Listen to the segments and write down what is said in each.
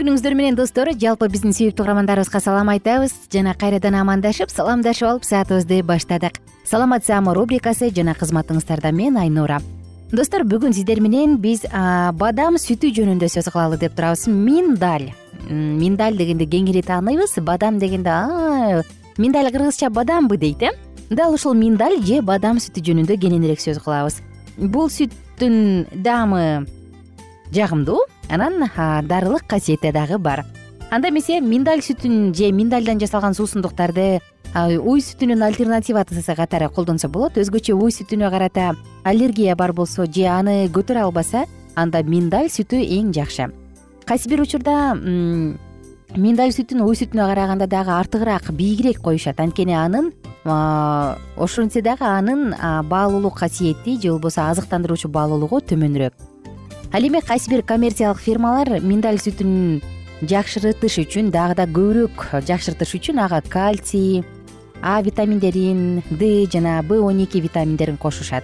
күнүңүздөр менен достор. Жалпы биздин сүйүктүү угармандарыбызга салам айтабыз. Жана кайрадан амандашып саламдашып алып саатыбызды баштадык. Саламат саама рубрикасы жана кызматыңыздарда мен айнура. Достор бүгүн сиздер менен биз бадам сүтү жөнүндө сөз кылалы деп турабыз. Миндаль. Миндаль дегенди кеңири тааныйбыз бадам дегенде миндаль кыргызча бадамбы дейт э? Дал ушул миндаль же бадам сүтү жөнүндө кененирээк сөз кылабыз. Бул сүттүн даамы жагымдуу. Анан дарылык касиети дагы бар. Анда эмесе миндаль сүтүн же миндальдан жасалган суусундуктарды уй сүтүнүн альтернативасы катары колдонсо болот. Өзгөчө уй сүтүнө карата аллергия бар болсо же аны көтөрө албаса анда миндаль сүтү эң жакшы. Кайсы бир учурда миндаль сүтүн уй сүтүнө караганда дагы артыгыраак бийигирээк коюшат. Анткени анын ошентсе дагы анын баалуулук касиети же болбосо азыктандыруучу баалуулугу төмөнүрөөк ал эми кайсы бир коммерциялык фирмалар миндаль сүтүн жакшыртыш үчүн дагы да көбүрөөк жакшыртыш үчүн ага кальций а витаминдерин д жана б он эки витаминдерин кошушат.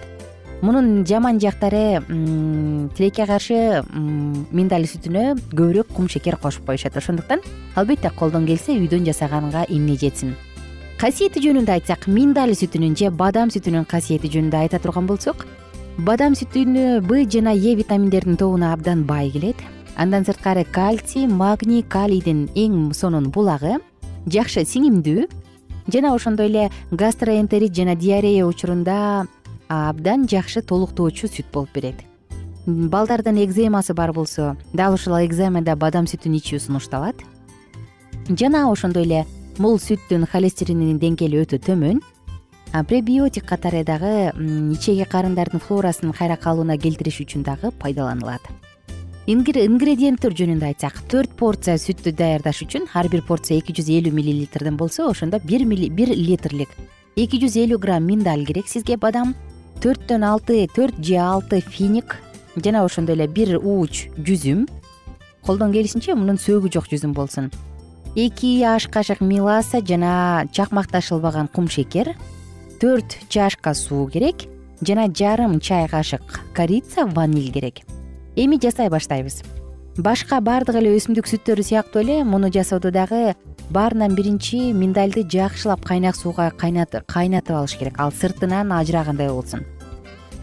Мунун жаман жактары тилекке каршы миндаль сүтүнө көбүрөөк кумшекер кошуп коюшат. Ошондуктан албетте колдон келсе үйдөн жасаганга эмне жетсин касиети жөнүндө айтсак миндаль сүтүнүн же бадам сүтүнүн касиети жөнүндө айта турган болсок бадам сүтүнө б жана е витаминдердин тобуна абдан бай келет. Андан сырткары кальций магний калийдин эң сонун булагы. Жакшы сиңимдүү. Жана ошондой эле гастроэнтерит жана диарея учурунда абдан жакшы толуктоочу сүт болуп берет. Балдардын экземасы бар болсо дал ушул экземада бадам сүтүн ичүү сунушталат. Жана ошондой эле бул сүттүн холестерининин деңгээли өтө төмөн пребиотик катары дагы ичеги карындардын флорасын кайра калыбына келтириш үчүн дагы пайдаланылат. Ингредиенттер жөнүндө айтсак төрт порция сүттү даярдаш үчүн ар бир порция эки жүз элүү миллилитрден болсо ошондо бир литрлик эки жүз элүү грамм миндаль керек сизге бадам. Төрттөн алты төрт же алты финик жана ошондой эле бир ууч жүзүм. Колдон келишинче мунун сөөгү жок жүзүм болсун. Эки аш кашык меласа жана чакмакташылбаган кумшекер төрт чашка суу керек жана жарым чай кашык корица ваниль керек. Эми жасай баштайбыз. Башка баардык эле өсүмдүк сүттөрү сыяктуу эле муну жасоодо дагы баарынан биринчи миндальды жакшылап кайнак сууга кайнатып алыш керек. Ал сыртынан ажырагандай болсун.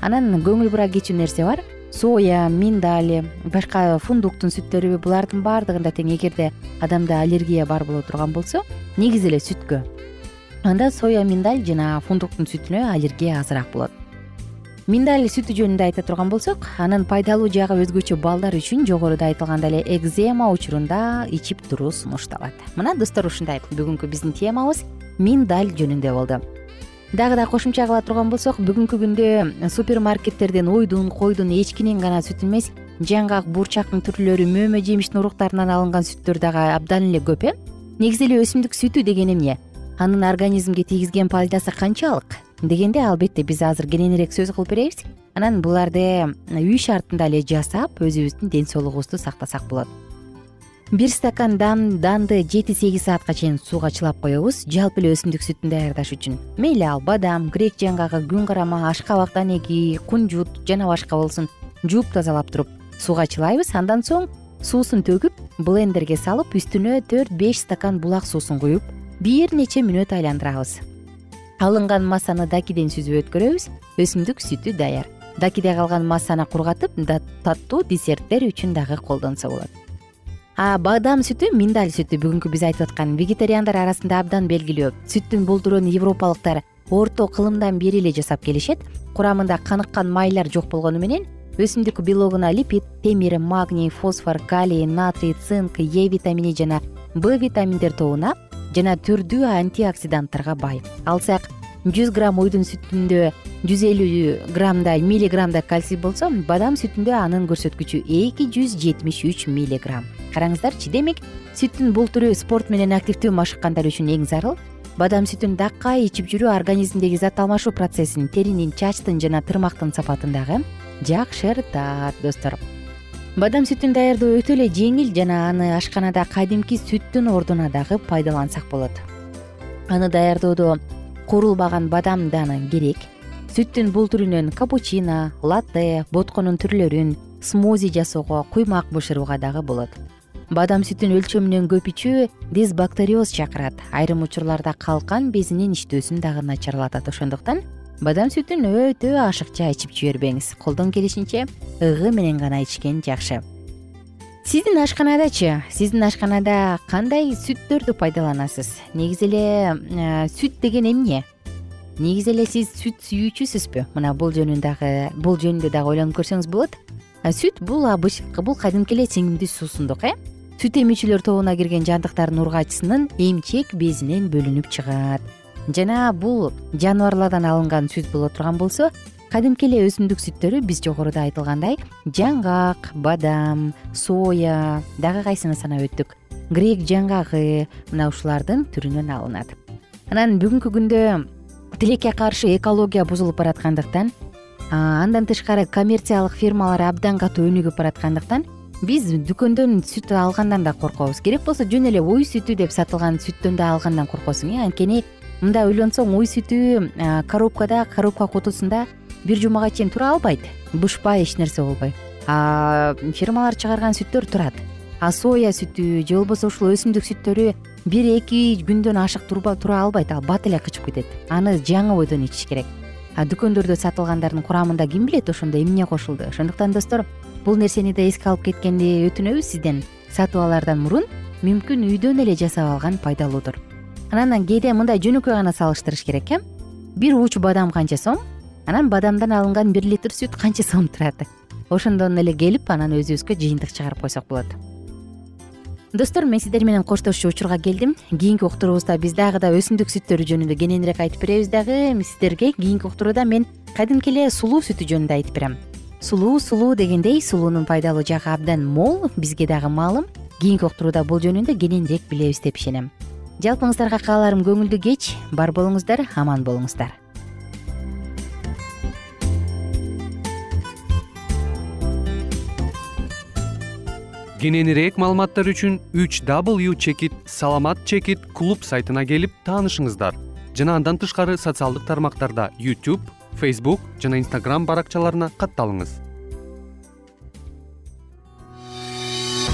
Анан көңүл бура кечүү нерсе бар. Соя миндаль башка фундуктун сүттөрү булардын баардыгында тең эгерде адамда аллергия бар боло турган болсо негизи эле сүткө анда соя миндаль жана фундуктун сүтүнө аллергия азыраак болот. Миндаль сүтү жөнүндө айта турган болсок анын пайдалуу жагы өзгөчө балдар үчүн жогоруда айтылгандай эле экзема учурунда ичип туруу сунушталат. Мына достор ушундай бүгүнкү биздин темабыз миндаль жөнүндө болду. Дагы да кошумча кыла турган болсок бүгүнкү күндө супермаркеттерден уйдун койдун эчкинин гана сүтү эмес жаңгак буурчактын түрлөрү мөмө жемиштин уруктарынан алынган сүттөр дагы абдан эле көп э. Негизи эле өсүмдүк сүтү деген эмне анын организмге тийгизген пайдасы канчалык дегенде албетте биз азыр кененирээк сөз кылып беребиз. Анан буларды үй шартында эле жасап өзүбүздүн ден соолугубузду сактасак болот. Бир стакан данды жети сегиз саатка чейин сууга чылап коебуз жалпы эле өсүмдүк сүтүн даярдаш үчүн. Мейли ал бадам грек жаңгагы күн карама аш кабак данеги кунжут жана башка болсун жууп тазалап туруп сууга чылайбыз. Андан соң суусун төгүп блендерге салып үстүнө төрт беш стакан булак суусун куюп бир нече мүнөт айландырабыз. Алынган массаны дакиден сүзүп өткөрөбүз өсүмдүк сүтү даяр. Дакиде калган массаны кургатып таттуу десерттер үчүн дагы колдонсо болот. А бадам сүтү миндаль сүтү бүгүнкү биз айтып аткан вегетариандар арасында абдан белгилүү. Сүттүн болдуруун европалыктар орто кылымдан бери эле жасап келишет. Курамында каныккан майлар жок болгону менен өсүмдүк белогуна липид темир магний фосфор калий натрий цинк е витамини жана б витаминдер тобуна жана түрдүү антиоксиданттарга бай. Алсак жүз грамм уйдун сүтүндө жүз элүү граммдай миллиграммдай кальций болсо бадам сүтүндө анын көрсөткүчү эки жүз жетимиш үч миллиграмм. Караңыздарчы демек сүттүн бул түрү спорт менен активдүү машыккандар үчүн эң зарыл. Бадам сүтүн даккай ичип жүрүү организмдеги зат алмашуу процессин теринин чачтын жана тырмактын сапатын дагы жакшыртат достор бадам сүтүн даярдоо өтө эле жеңил жана аны ашканада кадимки сүттүн ордуна дагы пайдалансак болот. Аны даярдоодо куурулбаган бадам даны керек. Сүттүн бул түрүнөн капучино латте ботконун түрлөрүн смузи жасоого куймак бышырууга дагы болот. Бадам сүтүн өлчөмүнөн көп ичүү дисбактериоз чакырат. Айрым учурларда калкан безинин иштөөсүн дагы начарлатат ошондуктан бадам сүтүн өтө ашыкча ичип жибербеңиз. Колдон келишинче ыгы менен гана ичкен жакшы. Сиздин ашканадачы сиздин ашканада кандай сүттөрдү пайдаланасыз? Негизи эле э, сүт деген эмне? Негизи эле сиз сүт сүйүүчүсүзбү мына бул жөнүн дагы бул жөнүндө дагы ойлонуп көрсөңүз болот. Сүт бул бул кадимки эле сиңимдүү суусундук э? Сүт эмүүчүлөр тобуна кирген жандыктардын ургачысынын эмчек безинен бөлүнүп чыгат жана бул жаныбарлардан алынган сүт боло турган болсо кадимки эле өсүмдүк сүттөрү биз жогоруда айтылгандай жаңгак бадам соя дагы кайсыны санап өттүк? Грек жаңгагы мына ушулардын түрүнөн алынат. Анан бүгүнкү күндө тилекке каршы экология бузулуп бараткандыктан андан тышкары коммерциялык фирмалар абдан катуу өнүгүп бараткандыктан биз дүкөндөн сүт алгандан да коркобуз. Керек болсо жөн эле уй сүтү деп сатылган сүттөн да алгандан коркосуң э. Анткени мындай ойлонсоң уй сүтү коробкада коробка кутусунда бир жумага чейин тура албайт. Бышпай эч нерсе болбой. Фирмалар чыгарган сүттөр турат. А соя сүтү же болбосо ушул өсүмдүк сүттөрү бир эки күндөн ашык тура албайт ал бат эле кычып кетет. Аны жаңы бойдон ичиш керек. Дүкөндөрдө сатылгандардын курамында ким билет ошондо эмне кошулду? Ошондуктан достор бул нерсени да эске алып кеткенди өтүнөбүз. Сизден сатып алаардан мурун мүмкүн үйдөн эле жасап алган пайдалуудур анан кээде мындай жөнөкөй гана салыштырыш керек э? Бир уч бадам канча сом анан бадамдан алынган бир литр сүт канча сом турат? Ошондон эле келип анан өзүбүзгө жыйынтык чыгарып койсок болот. Достор мен сиздер менен коштошчу учурга келдим. Кийинки уктуруубузда биз дагы да өсүмдүк сүттөрү жөнүндө кененирээк айтып беребиз дагы. Сиздерге кийинки уктурууда мен кадимки эле сулуу сүтү жөнүндө айтып берем. Сулуу сулуу дегендей сулуунун пайдалуу жагы абдан мол бизге дагы маалым. Кийинки уктурууда бул жөнүндө кененирээк билебиз деп ишенем жалпыңыздарга кааларым көңүлдүү кеч бар болуңуздар аман болуңуздар. Кененирээк маалыматтар үчүн үч w чекит саламат чекит клуб сайтына келип таанышыңыздар. Жана андан тышкары социалдык тармактарда youtube facebook жана instagram баракчаларына катталыңыз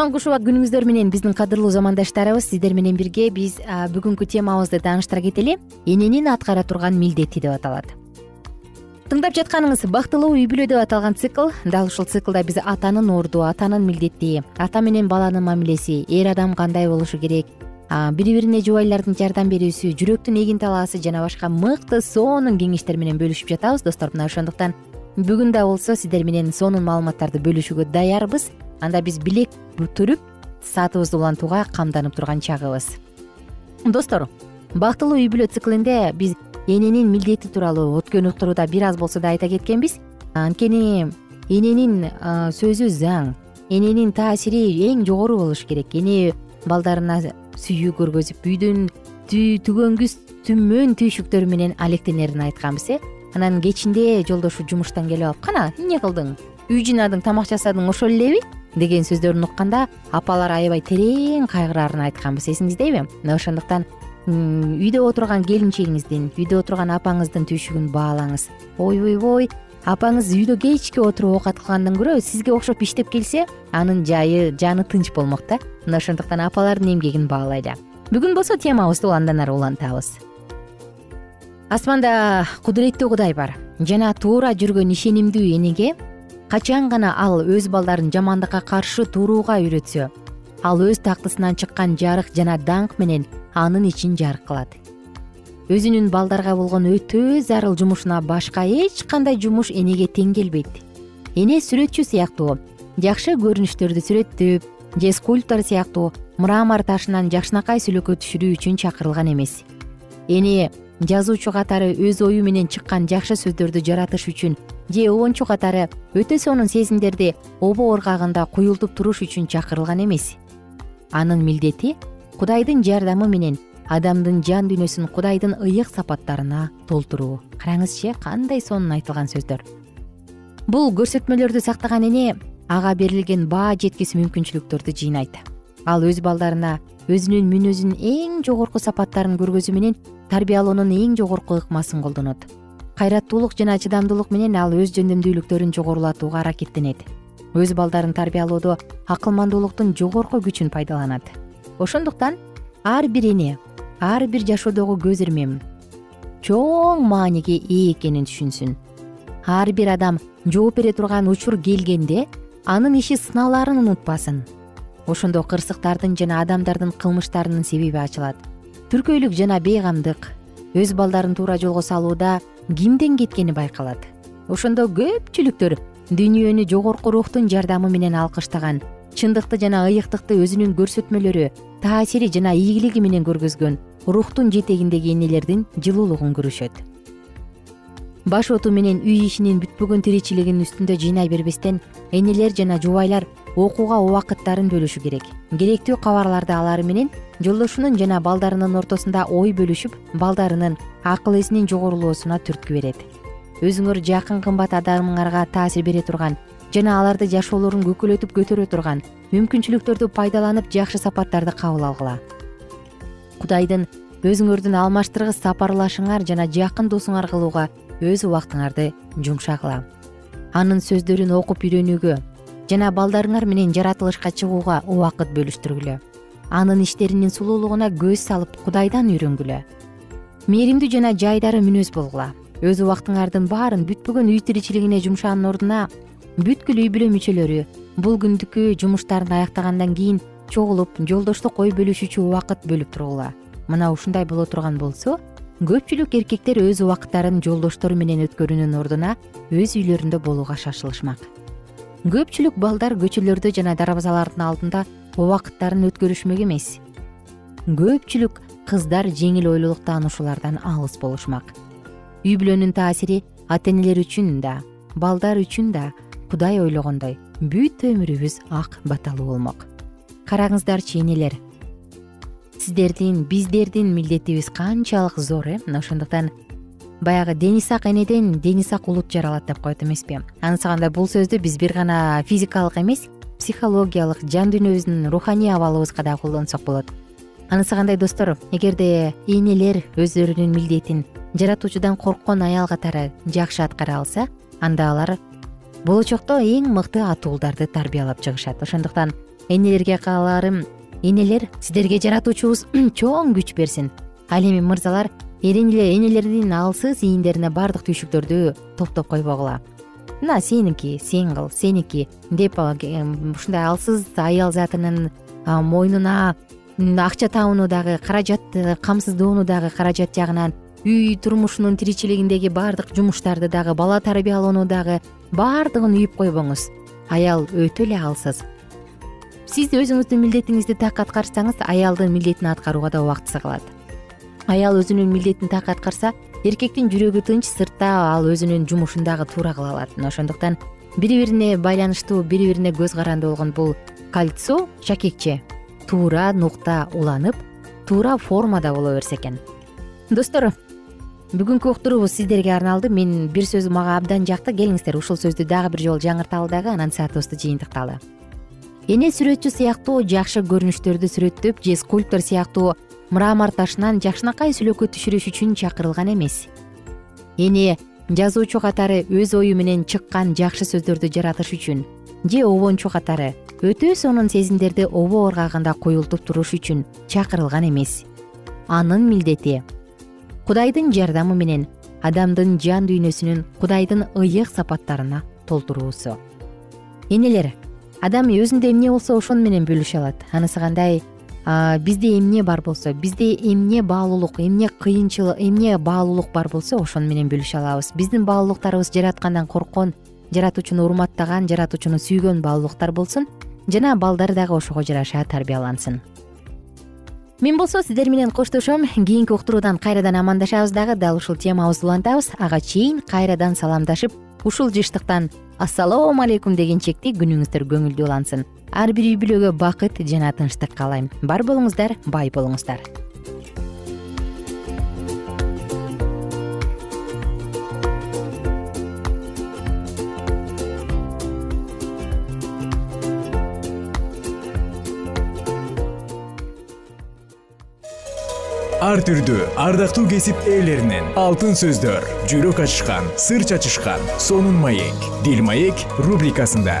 кутман куш убак күнүңүздөр менен биздин кадырлуу замандаштарыбыз сиздер менен бирге биз бүгүнкү темабызды тааныштыра кетели. Эненин аткара турган милдети деп аталат. Тыңдап жатканыңыз бактылуу үй бүлө деп аталган цикл. Дал ушул циклда биз атанын орду атанын милдети ата менен баланын мамилеси эр адам кандай болушу керек? Бири бирине жубайлардын жардам берүүсү жүрөктүн эгин талаасы жана башка мыкты сонун кеңештер менен бөлүшүп жатабыз достор мына ошондуктан бүгүн да болсо сиздер менен сонун маалыматтарды бөлүшүүгө даярбыз анда биз билек бүтүрүп саатыбызды улантууга камданып турган чагыбыз. Достор бактылуу үй бүлө циклинде биз эненин милдети тууралуу өткөн уктурууда бир аз болсо да айта кеткенбиз. Анткени эненин сөзү заң эненин таасири эң жогору болуш керек. Эне балдарына сүйүү көргөзүп үйдүн түгөнгүс түмөн түйшүктөрү менен алектенерин айтканбыз э. Анан кечинде жолдошу жумуштан келип алып кана эмне кылдың үй жыйнадың тамак жасадың ошол элеби деген сөздөрүн укканда апалар аябай терең кайгыраарын айтканбыз эсиңиздеби мына ошондуктан үйдө отурган келинчегиңиздин үйдө отурган апаңыздын түйшүгүн баалаңыз. Ойбойбой апаңыз үйдө кечке отуруп оокат кылгандан көрө сизге окшоп иштеп келсе анын жайы жаны тынч болмок да. Мына ошондуктан апалардын эмгегин баалайлы бүгүн болсо темабызды андан ары улантабыз. Асманда кудуреттүү кудай бар. Жана туура жүргөн ишенимдүү энеге качан гана ал өз балдарын жамандыкка каршы турууга үйрөтсө ал өз тактысынан чыккан жарык жана даңк менен анын ичин жарык кылат. Өзүнүн балдарга болгон өтө зарыл жумушуна башка эч кандай жумуш энеге тең келбейт эне сүрөтчү сыяктуу жакшы көрүнүштөрдү сүрөттөп же скульптор сыяктуу мрамор ташынан жакшынакай сүлөккө түшүрүү үчүн чакырылган эмес. Эне жазуучу катары өз ою менен чыккан жакшы сөздөрдү жаратыш үчүн же обончу катары өтө сонун сезимдерди обо ыргагында куюлтуп туруш үчүн чакырылган эмес. Анын милдети кудайдын жардамы менен адамдын жан дүйнөсүн кудайдын ыйык сапаттарына толтуруу. Караңызчы кандай сонун айтылган сөздөр. Бул көрсөтмөлөрдү сактаган эне ага берилген баа жеткис мүмкүнчүлүктөрдү жыйнайт. Ал өз балдарына өзүнүн мүнөзүнүн эң жогорку сапаттарын көргөзүү менен тарбиялоонун эң жогорку ыкмасын колдонот. Кайраттуулук жана чыдамдуулук менен ал өз жөндөмдүүлүктөрүн жогорулатууга аракеттенет. Өз балдарын тарбиялоодо акылмандуулуктун жогорку күчүн пайдаланат. Ошондуктан ар бир эне ар бир жашоодогу көз ирмем чоң мааниге ээ экенин түшүнсүн. Ар бир адам жооп бере турган учур келгенде анын иши сыналаарын унутпасын. Ошондо кырсыктардын жана адамдардын кылмыштарынын себеби ачылат түркөйлүк жана бейгамдык өз балдарын туура жолго салууда кимден кеткени байкалат. Ошондо көпчүлүктөр дүйнөнү жогорку рухтун жардамы менен алкыштаган чындыкты жана ыйыктыкты өзүнүн көрсөтмөлөрү таасири жана ийгилиги менен көргөзгөн рухтун жетегиндеги энелердин жылуулугун көрүшөт баш оту менен үй ишинин бүтпөгөн тиричилигинин үстүндө жыйнай бербестен энелер жана жубайлар окууга убакыттарын бөлүшү керек. Керектүү кабарларды алары менен жолдошунун жана балдарынын ортосунда ой бөлүшүп балдарынын акыл эсинин жогорулоосуна түрткү берет. Өзүңөр жакын кымбат адамыңарга таасир бере турган жана аларды жашоолорун көкөлөтүп көтөрө турган мүмкүнчүлүктөрдү пайдаланып жакшы сапаттарды кабыл алгыла. Кудайдын өзүңөрдүн алмаштыргыс сапарлашыңар жана жакын досуңар кылууга өз убактыңарды жумшагыла. Анын сөздөрүн окуп үйрөнүүгө жана балдарыңар менен жаратылышка чыгууга убакыт бөлүштүргүлө анын иштеринин сулуулугуна көз салып кудайдан үйрөнгүлө мээримдүү жана жайдары мүнөз болгула. Өз убактыңардын баарын бүтпөгөн үй тиричилигине жумшаанын ордуна бүткүл үй бүлө мүчөлөрү бул күндүкү жумуштарын аяктагандан кийин чогулуп жолдоштук ой бөлүшүүчү убакыт бөлүп тургула. Мына ушундай боло турган болсо көпчүлүк эркектер өз убакыттарын жолдоштору менен өткөрүүнүн ордуна өз үйлөрүндө болууга шашылышмак. Көпчүлүк балдар көчөлөрдө жана дарбазалардын алдында убакыттарын өткөрүшмөк эмес. Көпчүлүк кыздар жеңил ойлуулук таанышуулардан алыс болушмак. Үй бүлөнүн таасири ата энелер үчүн да балдар үчүн да кудай ойлогондой бүт өмүрүбүз ак баталуу болмок. Караңыздарчы энелер сиздердин биздердин милдетибиз канчалык зор э? Мына ошондуктан баягы дени сак энеден дени сак улут жаралат деп коет эмеспи. Анысы кандай бул сөздү биз бир гана физикалык эмес психологиялык жан дүйнөбүздүн руханий абалыбызга да колдонсок болот. Анысы кандай достор? Эгерде энелер өздөрүнүн милдетин жаратуучудан корккон аял катары жакшы аткара алса анда алар болочокто эң мыкты ата уулдарды тарбиялап чыгышат. Ошондуктан энелерге кааларым энелер сиздерге жаратуучубуз чоң күч берсин. Ал эми мырзалар энелердин алсыз ийиндерине баардык түйшүктөрдү топтоп койбогула мына сеники сен кыл сеники деп ушундай алсыз аял затынын мойнуна акча табууну дагы каражатты камсыздоону дагы каражат жагынан үй турмушунун тиричилигиндеги баардык жумуштарды дагы бала тарбиялоону дагы баардыгын үйүп койбоңуз. Аял өтө эле алсыз. Сиз өзүңүздүн милдетиңизди так аткарсаңыз аялдын милдетин аткарууга да убактысы калат. Аял өзүнүн милдетин так аткарса эркектин жүрөгү тынч сыртта ал өзүнүн жумушун дагы туура кыла алат. Мына ошондуктан бири бирине байланыштуу бири бирине көз каранды болгон бул кольцо шакекче. Туура нукта уланып туура формада боло берсе экен. Достор бүгүнкү уктуруубуз сиздерге арналды. Мен бир сөз мага абдан жакты. Келиңиздер ушул сөздү дагы бир жолу жаңырталы дагы анан саатыбызды жыйынтыкталы. Эне сүрөтчү сыяктуу жакшы көрүнүштөрдү сүрөттөп же скульптор сыяктуу мрамор ташынан жакшынакай сүлөккө түшүрүш үчүн чакырылган эмес. Эне жазуучу катары өз ою менен чыккан жакшы сөздөрдү жаратыш үчүн же обончу катары өтө сонун сезимдерди обо ыргагында куюлтуп туруш үчүн чакырылган эмес. Анын милдети. Кудайдын жардамы менен адамдын жан дүйнөсүнүн кудайдын ыйык сапаттарына толтуруусу. Энелер адам өзүндө эмне болсо ошону менен бөлүшө алат? Анысы кандай бизде эмне бар болсо бизде эмне баалуулук эмне кыйынчылык эмне баалуулук бар болсо ошону менен бөлүшө алабыз. Биздин баалуулуктарыбыз жараткандан корккон жаратуучуну урматтаган жаратуучуну сүйгөн баалуулуктар болсун жана балдар дагы ошого жараша тарбиялансын. Мен болсо сиздер менен коштошом. Кийинки уктуруудан кайрадан амандашабыз дагы дал ушул темабызды улантабыз. Ага чейин кайрадан саламдашып ушул жыштыктан ассалому алейкум дегенчекти күнүңүздөр көңүлдүү улансын ар бир үй бүлөгө бакыт жана тынчтык каалайм бар болуңуздар бай болуңуздар. Ар түрдүү ардактуу кесип ээлеринен алтын сөздөр жүрөк ачышкан сыр чачышкан сонун маек. Дил маек рубрикасында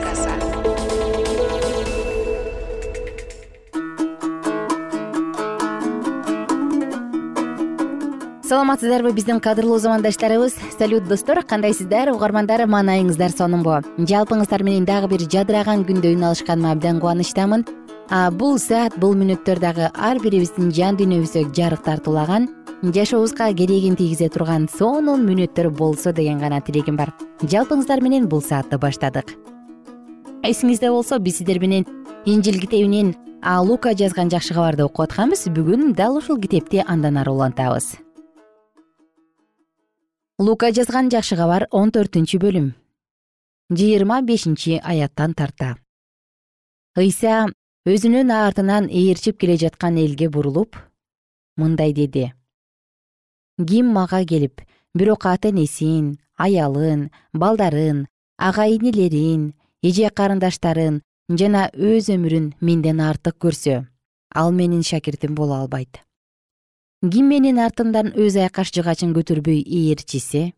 саламатсыздарбы биздин кадырлуу замандаштарыбыз. Салют достор кандайсыздар? Угармандар маанайыңыздар сонунбу жалпыңыздар менен дагы бир жадыраган күндө үн алышканыма абдан кубанычтамын бул саат бул мүнөттөр дагы ар бирибиздин жан дүйнөбүзгө жарык тартуулаган жашообузга керегин тийгизе турган сонун мүнөттөр болсо деген гана тилегим бар. Жалпыңыздар менен бул саатты баштадык. Эсиңизде болсо биз сиздер менен инжил китебинен лука жазган жакшы кабарды окуп атканбыз. Бүгүн дал ушул китепти андан ары улантабыз лука жазган жакшы кабар он төртүнчү бөлүм. Жыйырма бешинчи аяттан тарта. Ыйса өзүнүн артынан ээрчип келе жаткан элге бурулуп мындай деди. Ким мага келип бирок ата энесин аялын балдарын ага инилерин эже карындаштарын жана өз өмүрүн менден артык көрсө ал менин шакиртим боло албайт ким менин артымдан өз айкаш жыгачын көтөрбөй ээрчисе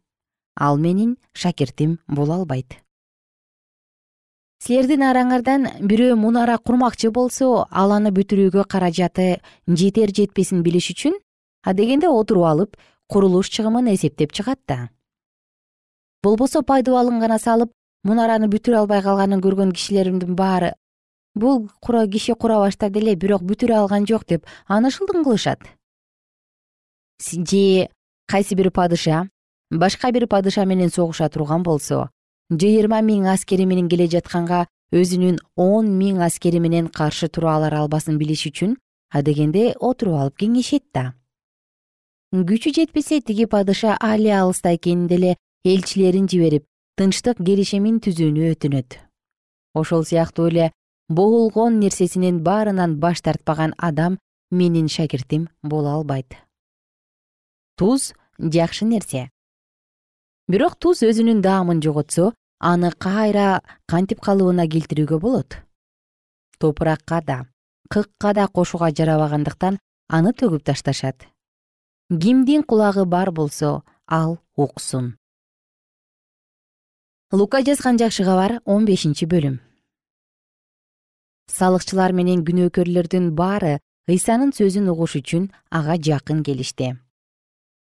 ал менин шакиртим боло албайт. Силердин араңардан бирөө мунара курмакчы болсо ал аны бүтүрүүгө каражаты жетер жетпесин билиш үчүн адегенде отуруп алып курулуш чыгымын эсептеп чыгат да болбосо пайдубалын гана салып мунараны бүтүрө албай калганын көргөн кишилердин баары бул киши кура баштады эле бирок бүтүрө алган жок деп аны шылдың кылышат же кайсы бир падыша башка бир падыша менен согуша турган болсо жыйырма миң аскери менен келе жатканга өзүнүн он миң аскери менен каршы тура алар албасын билиш үчүн адегенде отуруп алып кеңешет да. Күчү жетпесе тиги падыша али алыста экенинде эле элчилерин жиберип тынчтык келишимин түзүүнү өтүнөт. Ошол сыяктуу эле боголгон нерсесинин баарынан баш тартпаган адам менин шакиртим боло албайт туз жакшы нерсе. Бирок туз өзүнүн даамын жоготсо аны кайра кантип калыбына келтирүүгө болот? Топуракка да кыкка да кошууга жарабагандыктан аны төгүп ташташат. Кимдин кулагы бар болсо ал уксун. Лука жазган жакшы кабар он бешинчи бөлүм. Салыкчылар менен күнөөкөрлөрдүн баары ыйсанын сөзүн угуш үчүн ага жакын келишти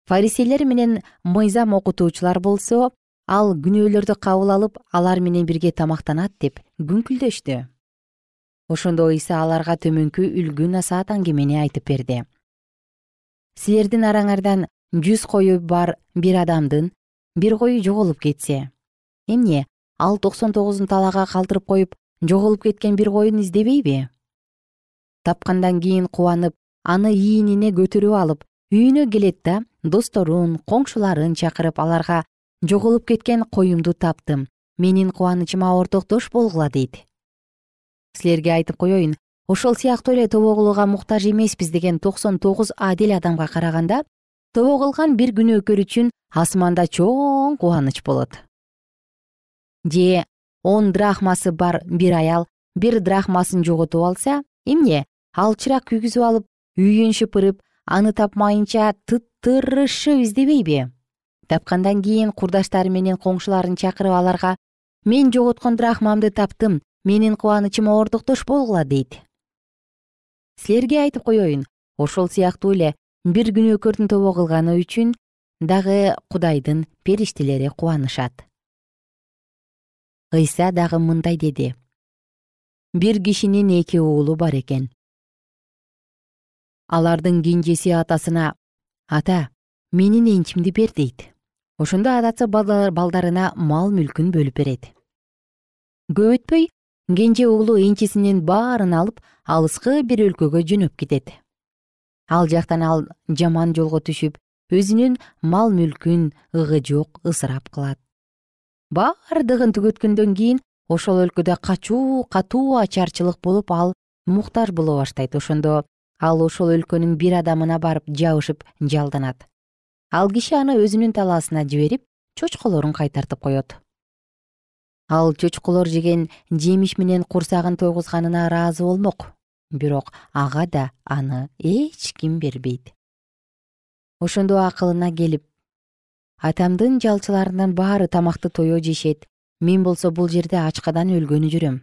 фариселер менен мыйзам окутуучулар болсо ал күнөөлөрдү кабыл алып алар менен бирге тамактанат деп күңкүлдөштү. Ошондо ыйса аларга төмөнкү үлгү насаат аңгемени айтып берди. Силердин араңардан жүз кою бар бир адамдын бир кою жоголуп кетсе эмне ал токсон тогузун талаага калтырып коюп жоголуп кеткен бир коюн издебейби? Тапкандан кийин кубанып аны ийинине көтөрүп алып үйүнө келет да досторун коңшуларын чакырып аларга жоголуп кеткен коюмду таптым. Менин кубанычыма ортоктош болгула дейт. Силерге айтып коеюн ошол сыяктуу эле тобо кылууга муктаж эмеспиз деген токсон тогуз адил адамга караганда тобо кылган бир күнөөкөр үчүн асманда чоң кубаныч болот. Же он драхмасы бар бир аял бир драхмасын жоготуп алса эмне ал чырак күйгүзүп алып үйүн шыпырып аны тапмайынча тырышып издебейби? Тапкандан кийин курдаштары менен коңшуларын чакырып аларга мен жоготкон драхмамды таптым менин кубанычыма ортоктош болгула дейт. Силерге айтып коеюн ошол сыяктуу эле бир күнөөкөрдүн тобо кылганы үчүн дагы кудайдын периштелери кубанышат. Ыйса дагы мындай деди. Бир кишинин эки уулу бар экен алардын кенжеси атасына ата менин энчимди бер дейт. Ошондо атасы балдарына мал мүлкүн бөлүп берет. Көп өтпөй кенже уулу энчисинин баарын алып алыскы бир өлкөгө жөнөп кетет. Ал жактан ал жаман жолго түшүп өзүнүн мал мүлкүн ыгы жок ысырап кылат. Баардыгын түгөткөндөн кийин ошол өлкөдө качуу катуу ачарчылык болуп ал муктаж боло баштайт. Ошондо ал ошол өлкөнүн бир адамына барып жабышып жалданат. Ал киши аны өзүнүн талаасына жиберип чочколорун кайтартып коет. Ал чочколор жеген жемиш менен курсагын тойгузганына ыраазы болмок. Бирок ага да аны эч ким бербейт. Ошондо акылына келип атамдын жалчыларынын баары тамакты тоё жешет. Мен болсо бул жерде ачкадан өлгөнү жүрөм.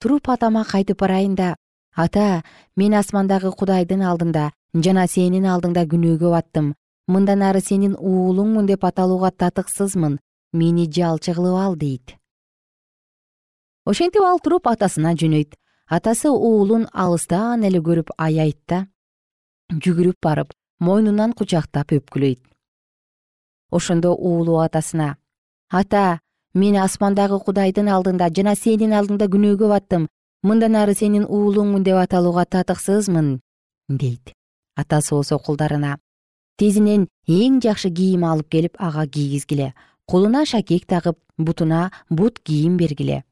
Туруп атама кайтып барайын да ата мен асмандагы кудайдын алдында жана сенин алдыңда күнөөгө баттым. Мындан ары сенин уулуңмун деп аталууга татыксызмын. Мени жалчы кылып ал дейт. Ошентип ал туруп атасына жөнөйт. Атасы уулун алыстан эле көрүп аяйт да жүгүрүп барып мойнунан кучактап өпкүлөйт. Ошондо уулу атасына ата мен асмандагы кудайдын алдында жана сенин алдыңда күнөөгө баттым мындан ары сенин уулуңмун деп аталууга татыксызмын дейт атасы болсо кулдарына тезинен эң жакшы кийим алып келип ага кийгизгиле колуна шакек тагып бутуна бут кийим бергиле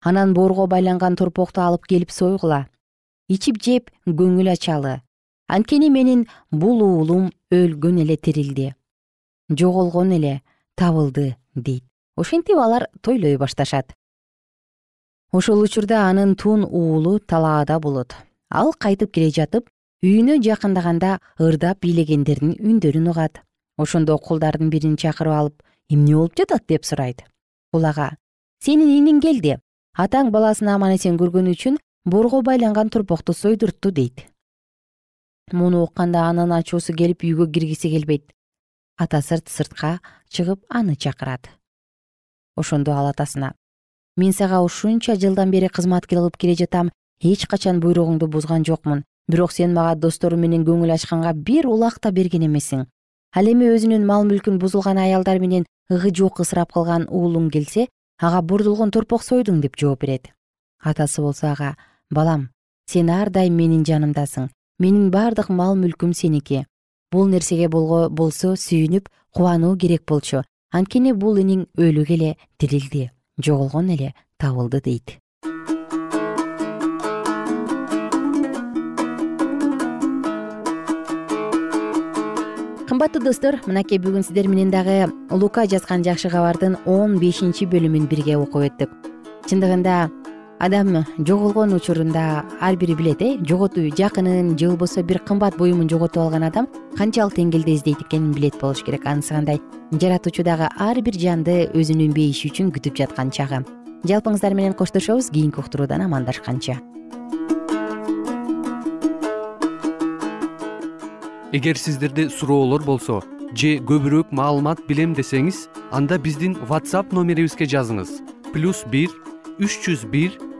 анан боорго байланган торпокту алып келип сойгула. Ичип жеп көңүл ачалы. Анткени менин бул уулум өлгөн эле тирилди жоголгон эле табылды дейт. Ошентип алар тойлой башташат ошол учурда анын тун уулу талаада болот. Ал кайтып келе жатып үйүнө жакындаганда ырдап бийлегендердин үндөрүн угат. Ошондо кулдардын бирин чакырып алып эмне болуп жатат деп сурайт. Кул ага сенин иниң келди атаң баласын аман эсен көргөнү үчүн боорго байланган турпокту сойдуртту дейт. Муну укканда анын ачуусу келип үйгө киргиси келбейт. Атасы сыртка чыгып аны чакырат. Ошондо ал атасына мен сага ушунча жылдан бери кызмат кылып келе жатам. Эч качан буйругуңду бузган жокмун. Бирок сен мага досторум менен көңүл ачканга бир улак да берген эмессиң. Ал эми өзүнүн мал мүлкүн бузулган аялдар менен ыгы жуук ысырап кылган уулуң келсе ага бурдулгон торпок сойдуң деп жооп берет. Атасы болсо ага балам сен ар дайым менин жанымдасың. Менин бардык мал мүлкүм сеники. Бул нерсеге болсо сүйүнүп кубануу керек болчу. Анткени бул иниң өлүк эле тирилди жоголгон эле табылды дейт. Кымбаттуу достор мынакей бүгүн сиздер менен дагы лука жазган жакшы кабардын он бешинчи бөлүмүн бирге окуп өттүк. Чындыгында адам жоголгон учурунда ар бири билет э? Жоготуу жакынын же болбосо бир кымбат буюмун жоготуп алган адам канчалык деңгээлде издейт экенин билет болуш керек. Анысы кандай жаратуучу дагы ар бир жанды өзүнүн бейиши үчүн күтүп жаткан чагы. Жалпыңыздар менен коштошобуз кийинки уктуруудан амандашканча эгер сиздерде суроолор болсо же көбүрөөк маалымат билем десеңиз анда биздин whatsapp номерибизге жазыңыз. Плюс бир үч жүз бир